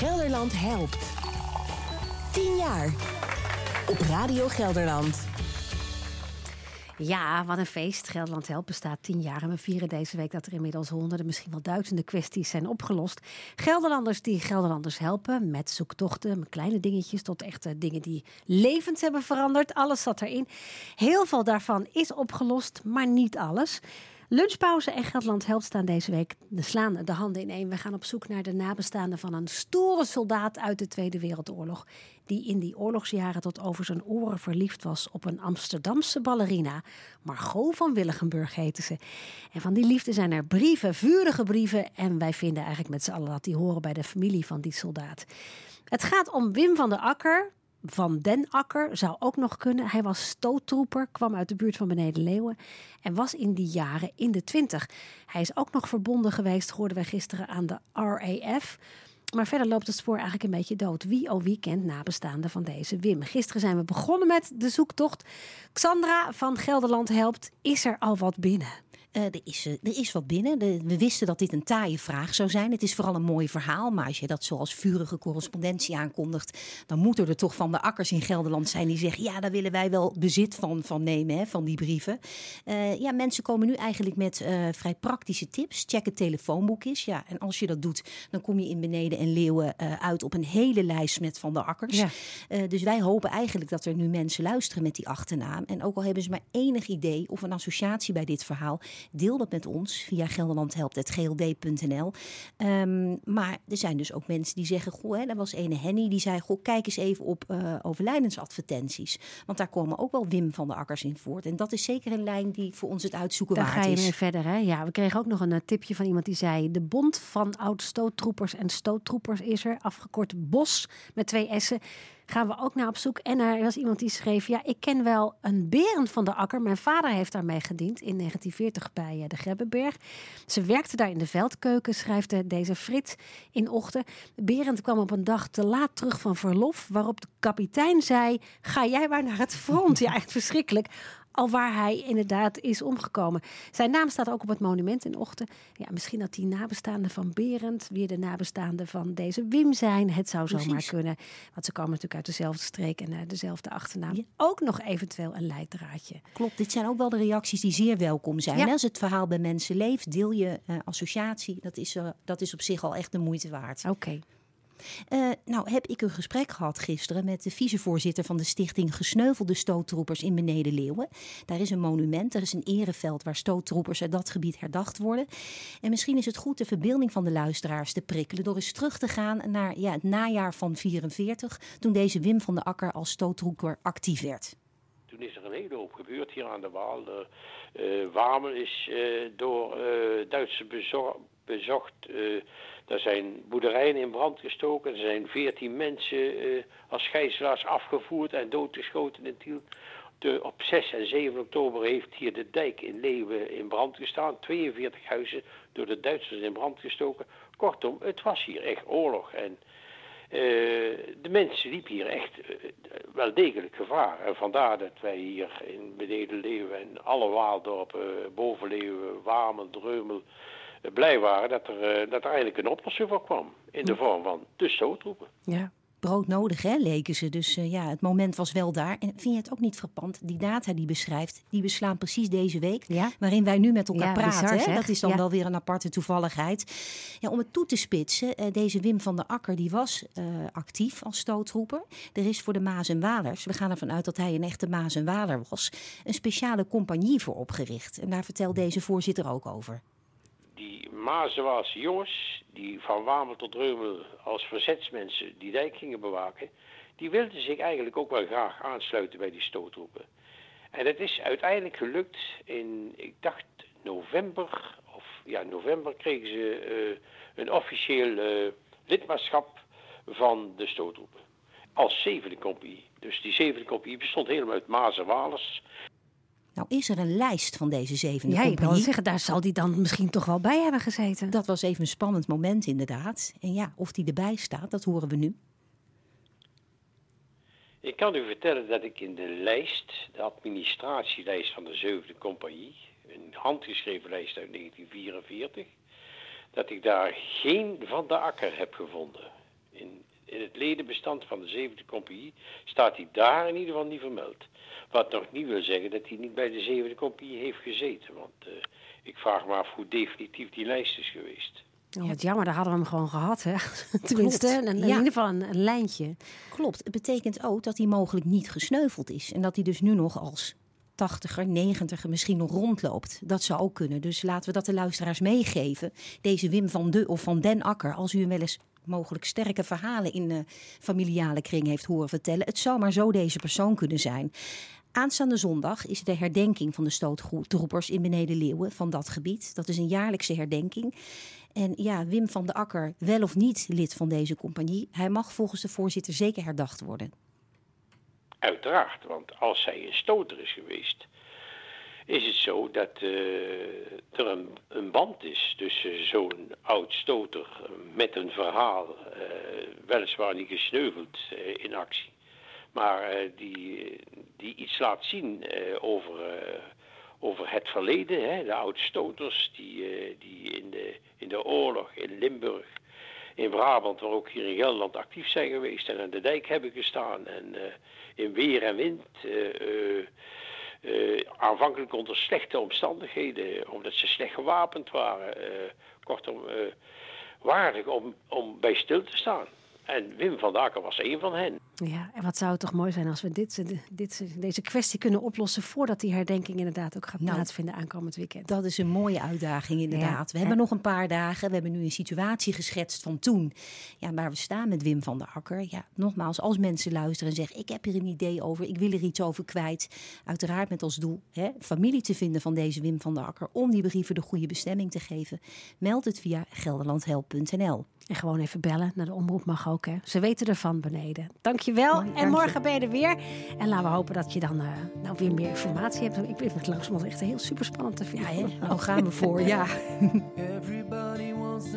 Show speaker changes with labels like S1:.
S1: Gelderland helpt. 10 jaar. Op Radio Gelderland.
S2: Ja, wat een feest. Gelderland Help bestaat tien jaar. En we vieren deze week dat er inmiddels honderden, misschien wel duizenden kwesties zijn opgelost. Gelderlanders die Gelderlanders helpen met zoektochten, met kleine dingetjes tot echte dingen die levens hebben veranderd. Alles zat erin. Heel veel daarvan is opgelost, maar niet alles. Lunchpauze en Gelderland Helpt staan deze week de slaan de handen in één. We gaan op zoek naar de nabestaanden van een stoere soldaat uit de Tweede Wereldoorlog. Die in die oorlogsjaren tot over zijn oren verliefd was op een Amsterdamse ballerina. Margot van Willigenburg heette ze. En van die liefde zijn er brieven, vurige brieven. En wij vinden eigenlijk met z'n allen dat die horen bij de familie van die soldaat. Het gaat om Wim van der Akker, van Den Akker zou ook nog kunnen. Hij was stoottroeper, kwam uit de buurt van Beneden Leeuwen en was in die jaren in de twintig. Hij is ook nog verbonden geweest, hoorden wij gisteren, aan de RAF. Maar verder loopt het spoor eigenlijk een beetje dood. Wie oh wie kent nabestaanden van deze Wim? Gisteren zijn we begonnen met de zoektocht. Xandra van Gelderland helpt. Is er al wat binnen?
S3: Uh, er, is, uh, er is wat binnen. De, we wisten dat dit een taaie vraag zou zijn. Het is vooral een mooi verhaal. Maar als je dat zoals vurige correspondentie aankondigt. dan moeten er toch van de akkers in Gelderland zijn die zeggen. ja, daar willen wij wel bezit van, van nemen, hè, van die brieven. Uh, ja, mensen komen nu eigenlijk met vrij praktische tips. Check het telefoonboek eens. Ja, en als je dat doet, dan kom je in Beneden en Leeuwen uit op een hele lijst met van de akkers. Ja. dus wij hopen eigenlijk dat er nu mensen luisteren met die achternaam. En ook al hebben ze maar enig idee of een associatie bij dit verhaal Deel dat met ons via gelderlandhelpt.gld.nl. Um, ehm, maar er zijn dus ook mensen die zeggen: Goh, hè, er was ene Henny die zei: Goh, kijk eens even op uh, overlijdensadvertenties. Want daar komen ook wel Wim van de Akkers in voort. En dat is zeker een lijn die voor ons het uitzoeken
S2: daar
S3: waard is.
S2: Daar ga je mee verder. Hè? Ja, we kregen ook nog een uh, tipje van iemand die zei: De Bond van Oud-Stoottroepers en Stoottroepers is er, afgekort BOS met twee S'en gaan we ook naar op zoek. En er was iemand die schreef: Ja, ik ken wel een Berend van de Akker. Mijn vader heeft daarmee gediend in 1940 bij eh, de Grebbeberg. Ze werkte daar in de veldkeuken, schrijft deze Frits in ochtend. Berend kwam op een dag te laat terug van verlof, waarop de kapitein zei: Ga jij maar naar het front? Ja, echt verschrikkelijk al waar hij inderdaad is omgekomen. Zijn naam staat ook op het monument in Ochten. Ja, misschien dat die nabestaanden van Berend weer de nabestaanden van deze Wim zijn. Het zou zomaar kunnen. Want ze komen natuurlijk uit dezelfde streek en uh, dezelfde achternaam. Ook nog eventueel een leidraadje.
S3: Klopt, dit zijn ook wel de reacties die zeer welkom zijn. Als het verhaal bij mensen leeft, deel je uh, associatie. Dat is, uh, dat is op zich al echt de moeite waard.
S2: Oké.
S3: Uh, nou heb ik een gesprek gehad gisteren met de vicevoorzitter van de stichting Gesneuvelde Stoottroepers in Beneden Leeuwen. Daar is een monument, er is een ereveld waar stoottroepers uit dat gebied herdacht worden. En misschien is het goed de verbeelding van de luisteraars te prikkelen door eens terug te gaan naar ja, het najaar van 44, toen deze Wim van de Akker als stoottroeper actief werd.
S4: Toen is er een hele hoop gebeurd hier aan de Waal. Uh, Wamel is uh, door Duitse bezocht. Er zijn boerderijen in brand gestoken. Er zijn veertien mensen uh, als gijzelaars afgevoerd en doodgeschoten in Tiel. De, op 6 en 7 oktober heeft hier de dijk in Leeuwen in brand gestaan. 42 huizen door de Duitsers in brand gestoken. Kortom, het was hier echt oorlog. En uh, de mensen liepen hier echt uh, wel degelijk gevaar. En vandaar dat wij hier in Beneden Leeuwen en alle Waaldorpen, Bovenleeuwen, Wamel, Dreumel blij waren dat er, eh, dat er eigenlijk een oplossing voor kwam. In de vorm van de stoottroepen.
S3: Ja, broodnodig hè, leken ze. Dus uh, ja, het moment was wel daar. En vind je het ook niet frappant? Die data die beschrijft, die beslaan precies deze week. Ja. Waarin wij nu met elkaar ja, praten. Bizar, hè? Dat is dan ja. wel weer een aparte toevalligheid. Ja, om het toe te spitsen, uh, deze Wim van der Akker die was uh, actief als stootroeper. Er is voor de Maas en Walers, we gaan ervan uit dat hij een echte Maas en Waler was, een speciale compagnie voor opgericht. En daar vertelt deze voorzitter ook over
S4: die Mazenwaarse jongens, die van Wamel tot Reumel als verzetsmensen die dijk gingen bewaken, die wilden zich eigenlijk ook wel graag aansluiten bij die stootroepen. En het is uiteindelijk gelukt in, ik dacht november, of ja, november kregen ze uh, een officieel uh, lidmaatschap van de stootroepen. Als zevende compagnie. Dus die zevende compagnie bestond helemaal uit Mazenwalers.
S3: Nou is er een lijst van deze zevende
S2: ja,
S3: compagnie.
S2: Ja, zeggen, daar zal die dan misschien toch wel bij hebben gezeten.
S3: Dat was even een spannend moment inderdaad. En ja, of die erbij staat, dat horen we nu.
S4: Ik kan u vertellen dat ik in de lijst, de administratielijst van de zevende compagnie, een handgeschreven lijst uit 1944, dat ik daar geen van de akker heb gevonden. In, in het ledenbestand van de zevende compagnie staat hij daar in ieder geval niet vermeld. Wat nog niet wil zeggen dat hij niet bij de zevende compagnie heeft gezeten. Want uh, ik vraag me af hoe definitief die lijst is geweest.
S2: Oh, wat jammer, daar hadden we hem gewoon gehad. Hè? Tenminste, een, in ieder geval een, een, lijntje.
S3: Klopt. Het betekent ook dat hij mogelijk niet gesneuveld is. En dat hij dus nu nog als tachtiger, negentiger misschien nog rondloopt. Dat zou ook kunnen. Dus laten we dat de luisteraars meegeven. Deze Wim van de of van Den Akker, als u hem wel eens mogelijk sterke verhalen in de familiale kring heeft horen vertellen. Het zou maar zo deze persoon kunnen zijn. Aanstaande zondag is de herdenking van de stoottroepers in Beneden Leeuwen van dat gebied. Dat is een jaarlijkse herdenking. En ja, Wim van de Akker, wel of niet lid van deze compagnie, hij mag volgens de voorzitter zeker herdacht worden.
S4: Uiteraard, want als hij een stoter is geweest, is het zo dat uh, er een, een, band is tussen zo'n oud stoter met een verhaal, uh, weliswaar niet gesneuveld uh, in actie, maar die, die iets laat zien over, over het verleden. Hè? De oudstoters die, die in, de, in de oorlog in Limburg in Brabant, maar ook hier in Gelderland actief zijn geweest en aan de dijk hebben gestaan. En in weer en wind. Aanvankelijk onder slechte omstandigheden, omdat ze slecht gewapend waren. Kortom, waardig om, om bij stil te staan. En Wim van Daken was een van hen.
S2: Ja, en wat zou het toch mooi zijn als we dit, dit, deze kwestie kunnen oplossen voordat die herdenking inderdaad ook gaat nou, plaatsvinden aankomend weekend.
S3: Dat is een mooie uitdaging inderdaad. we hebben nog een paar dagen. We hebben nu een situatie geschetst van toen. Ja, waar we staan met Wim van der Akker. Ja, nogmaals, als mensen luisteren en zeggen ik heb hier een idee over, ik wil er iets over kwijt. Uiteraard met als doel hè, familie te vinden van deze Wim van der Akker om die brieven de goede bestemming te geven. Meld het via gelderlandhelp.nl.
S2: En gewoon even bellen naar de omroep mag ook. Hè. Ze weten ervan beneden wel. en morgen ben je er weer. En laten we hopen dat je dan eh, nou weer meer informatie hebt. Ik vind het langzamerhand echt heel super spannend te vinden.
S3: Ja, hè? gaan we voor, ja. Everybody wants